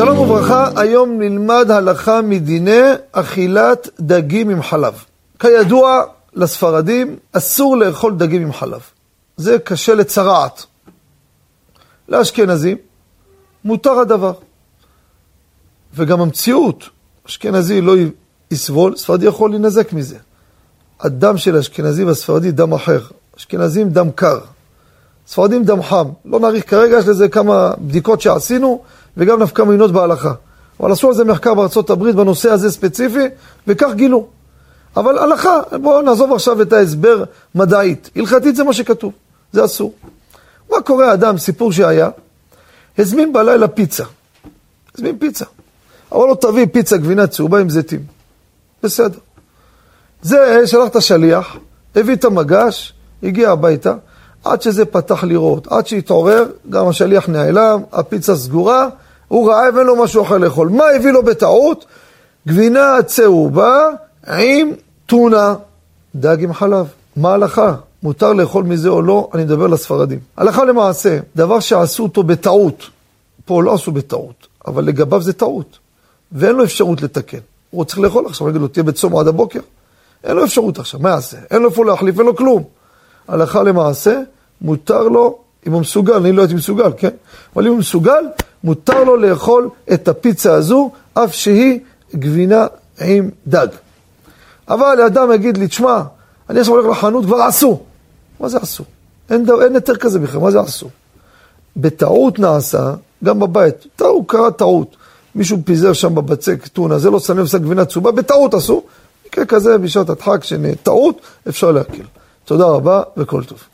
שלום וברכה, היום נלמד הלכה מדיני אכילת דגים עם חלב. כידוע לספרדים, אסור לאכול דגים עם חלב. זה קשה לצרעת. לאשכנזים, מותר הדבר. וגם המציאות, אשכנזי לא יסבול, ספרדי יכול להינזק מזה. הדם של אשכנזי והספרדי דם אחר. אשכנזים דם קר. ספרדים דם חם. לא נאריך כרגע, יש לזה כמה בדיקות שעשינו, וגם נפקא מינות בהלכה. אבל עשו על זה מחקר בארצות הברית בנושא הזה ספציפי, וכך גילו. אבל הלכה, בואו נעזוב עכשיו את ההסבר מדעית. הלכתית זה מה שכתוב, זה אסור. מה קורה אדם, סיפור שהיה, הזמין בלילה פיצה. הזמין פיצה. אמר לו, תביא פיצה גבינה צהובה עם זיתים. בסדר. זה, שלח את השליח, הביא את המגש, הגיע הביתה, עד שזה פתח לראות, עד שהתעורר, גם השליח נעלם, הפיצה סגורה, הוא רעב, אין לו משהו אחר לאכול. מה הביא לו בטעות? גבינה צהובה עם טונה, דג עם חלב. מה ההלכה? מותר לאכול מזה או לא? אני מדבר לספרדים. הלכה למעשה, דבר שעשו אותו בטעות, פה לא עשו בטעות, אבל לגביו זה טעות, ואין לו אפשרות לתקן. הוא צריך לאכול עכשיו, נגיד לו, תהיה בצום עד הבוקר. אין לו אפשרות עכשיו, מה יעשה? אין לו איפה להחליף, אין לו כלום. הלכה למעשה, מותר לו, אם הוא מסוגל, אני לא הייתי מסוגל, כן? אבל אם הוא מסוגל, מותר לו לאכול את הפיצה הזו, אף שהיא גבינה עם דג. אבל אדם יגיד לי, תשמע, אני עכשיו הולך לחנות, כבר עשו. מה זה עשו? אין, אין היתר כזה בכלל, מה זה עשו? בטעות נעשה, גם בבית, טעות, קרה טעות. מישהו פיזר שם בבצק טונה, זה לא שם לב גבינה צהובה, בטעות עשו. מקרה כזה בשעת הדחק, שטעות, אפשר להקל. תודה רבה וכל טוב.